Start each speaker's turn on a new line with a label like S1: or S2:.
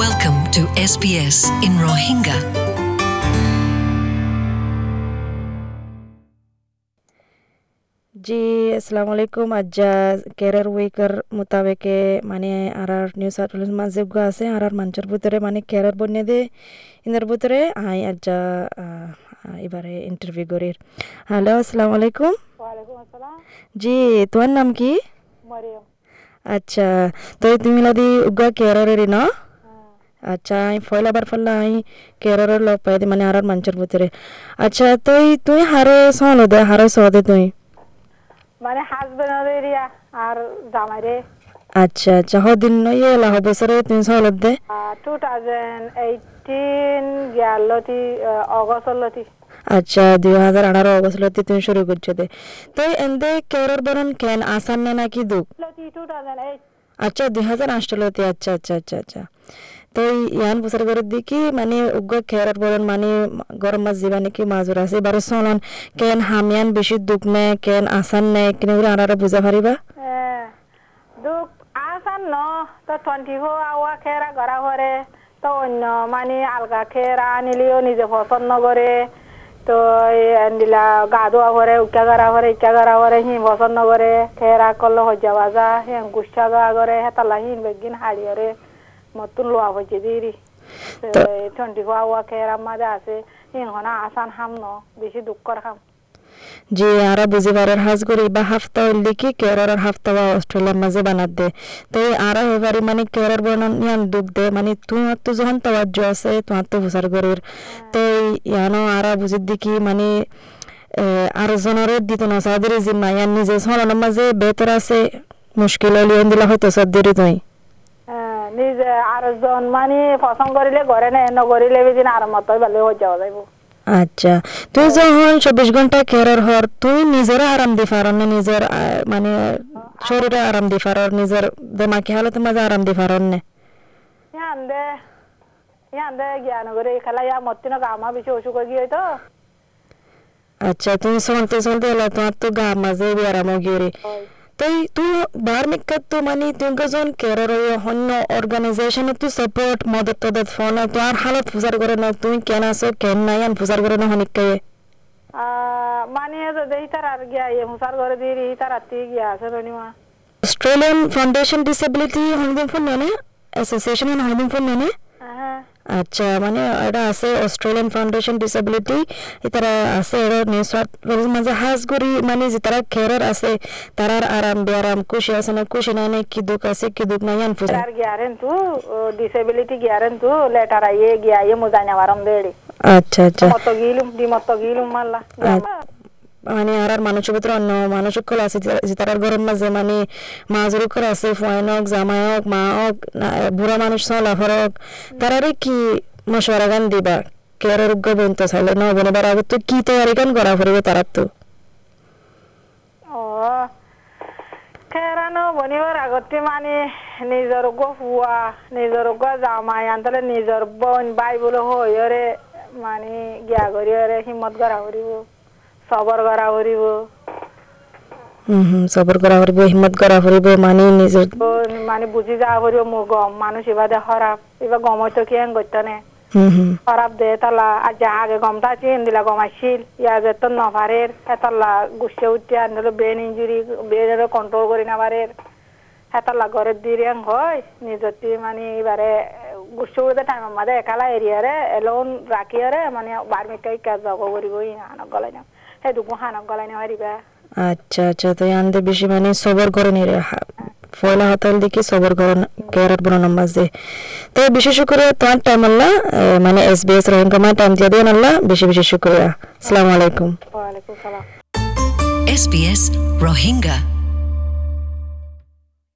S1: Welcome to SBS in Rohingya.
S2: जी अस्सलाम वालेकुम आज কেরার উইকার মোতাবেকে মানে আর নিউ সাউথ ওয়েলস মাঝে গা আছে আর মানুষের ভিতরে মানে কেরার বন্যে দে ইনার ভিতরে আই আজ এবারে ইন্টারভিউ করির হ্যালো আসসালামু আলাইকুম
S3: ওয়ালাইকুম আসসালাম
S2: জি তোমার নাম কি
S3: মরিয়ম
S2: আচ্ছা তো তুমি লাদি উগা কেরারের না
S3: হ্যাঁ।
S2: আচ্ছা আই ফয়লা বার ফল্লা আই কেরারের লগ পাই দি মানে আর মানুষের ভিতরে আচ্ছা তুই তুই হারে সহন দে হারে সহ দে তুই
S3: মানে হাজবেন্ড এরিয়া আর জামাইরে
S2: আচ্ছা আচ্ছা হদিন ইয়ে লাহ বছরে তুমি সহলত দে
S3: টু থাউজেন্ড এইটিন গিয়ালতি অগস্টলতি
S2: আচ্ছা দুই হাজার আঠারো অগস্টলতে তুমি শুরু করছ দে তো এন্দে কেরর বরণ কেন আসান নে নাকি দুঃখ আচ্ছা দুই হাজার আষ্টলতে আচ্ছা আচ্ছা আচ্ছা আচ্ছা তো ইয়ান বছর করে দেখি মানে উগ্র খেয়ার বরণ মানে গরম মাছ দিবা নাকি মাজুর আছে এবার চলন কেন হামিয়ান বেশি দুঃখ নে, কেন আসান নে কিনে করে আনারা বুঝা পারিবা
S3: দুখ আসান ন, তো টোয়েন্টি ফোর আওয়ার খেরা করা পরে তো অন্য মানে আলগা খেরা আনিলেও নিজে পছন্দ করে তো দিলা গা ধোয়া পরে উচ্চা করা পরে ইচ্ছা করা হি পছন্দ করে খেরা করলে হজ্জা বাজা হি গুচ্ছা গা করে হেতালা হি বেগিন হাড়িয়রে মতুন লোয়া দিরি ফোর আওয়ার খেরা মাঝে আছে হিংহনা আসান হাম ন বেশি দুঃখর খাম
S2: যে আরা বুঝি হাজ করি বা হাফতা কি কেরার হাফতা বা অস্ট্রেলিয়ার মাঝে বানাত দে তো আরা এবারে মানে কেরার বর্ণন ইয়ান দুঃখ দে মানে তোমার তো যখন তাওয়াজ্য আছে তোমার তো বুঝার করির তো ইয়ানো আরা বুঝি দেখি মানে আর জনরে দিত না সাদের জিম্মা ইয়ান নিজে সরানোর মাঝে বেতর আছে মুশকিল লিয়ন দিলা হয়তো সদ্দেরি তুই
S3: নিজে আর জন মানে পছন্দ করিলে ঘরে নে নগরিলে বেদিন আর মতই ভালো হয়ে যাওয়া যাইব
S2: আচ্ছা তুই যখন চব্বিশ ঘণ্টা কেরার হর তুই নিজের আরাম দি পার না নিজের মানে শরীরে আরাম দি পার নিজের দেমাকি হালতে মাঝে আরাম দি পার না?
S3: ইয়ান্দে ইয়ান্দে জ্ঞান করে খেলা ইয়া মতিন গামা বেশি অসুখ গিয়ে তো।
S2: আচ্ছা তুমি চলতে চলতে এলা তোমার তো গা মাঝে আরাম গিয়ে তুই তুই ধার্মিক তো মানে তুই গজন কেরার অন্য অর্গানাইজেশন তো সাপোর্ট মদত তদত ফোন তো আর হালত ফুজার করে না তুই কেন আছো কেন নাই আন ফুজার করে না হনিক কে
S3: মানে যদি ইতার আর গিয়া ইয়ে মুসার ঘরে দিয়ে ইতার রাত্রি গিয়া আছে রনিমা
S2: অস্ট্রেলিয়ান ফাউন্ডেশন ডিসেবিলিটি হনিদিন ফোন নেনে অ্যাসোসিয়েশন হনিদিন ফোন নেনে
S3: হ্যাঁ
S2: আচ্ছা মানে এটা আছে অস্ট্রেলিয়ান ফাউন্ডেশন ডিসেবিলিটি এটারা আছে এর নিউ সাউথ ওয়েলস মাঝে করি মানে যে তারা কেয়ার আছে তারার আরাম বেআরাম খুশি আছে না খুশি নাই নাই কি দুঃখ আছে কি দুঃখ নাই আন ফুজা
S3: আর গিয়ারেন তু ডিসেবিলিটি গিয়ারেন তু লেটার আইয়ে গিয়া ইয়ে মুজাইনা বারম দেড়ি
S2: আচ্ছা আচ্ছা।
S3: মত গিলুম দি মত গিলুম মাল্লা।
S2: মানে আর মানুষের ভিতরে অন্য মানুষ সকল আছে, যে- যে তারার গরম মাঝে মানে মাজুর করে আছে ফুয়াইন হোক, জামাই হোক, মা হোক বুড়া মানুষ চলা ফরক তারারে কি মশওয়ারা গান দিবা? বন্ত চাইলে ন আগত তো কি তৈরি গান করা ফুরিবে তারার তো?
S3: ও খেরানো বনিবার আগতে মানে নিজর গো নিজর গো জামাই আনতলে নিজর বোন, বাই বলে হইরে মানে গিয়া করিরে হিম্মত করা করিব সবর করা করিব।
S2: সবর করা ফুরিব হিম্মত করা ফুরিব মানে নিজের
S3: মানে বুঝি যাওয়া করিব মোৰ গম মানুষ এবাদে খরাপ এবার গমই তো কি করতে নে? খরাপ দে তালা আর যা আগে গমটা চিন দিলা গমাইছিল ইয়া যে তো নভারের হেতাল্লা গুছে উঠে আনলে ব্রেন ইঞ্জুরি ব্রেনের কন্ট্রোল করি না পারের হেতাল্লা ঘরের দিরিয়াং হয় নিজতি মানে এবারে গুছে উঠে টাইম আমাদের একালা এরিয়ারে এলোন রাখিয়ারে মানে বার্মিকাই কাজ যাব করিব হানক গলাই না সেই দুপো হানক গলাই না পারিবা
S2: আচ্ছা আচ্ছা তো আনতে বেশি মানে সবর করে নিরে ফয়লা হতাল দেখি সবর করে কেয়ার বড় নাম্বার যে তো বিশেষ করে তোমার টাইম আল্লাহ মানে এসবিএস রোহিঙ্গা মা টাইম দিয়ে দেন আল্লাহ বেশি বেশি শুক্রিয়া। আসসালামু আলাইকুম।
S3: ওয়ালাইকুম সালাম।
S1: SBS Rohingya.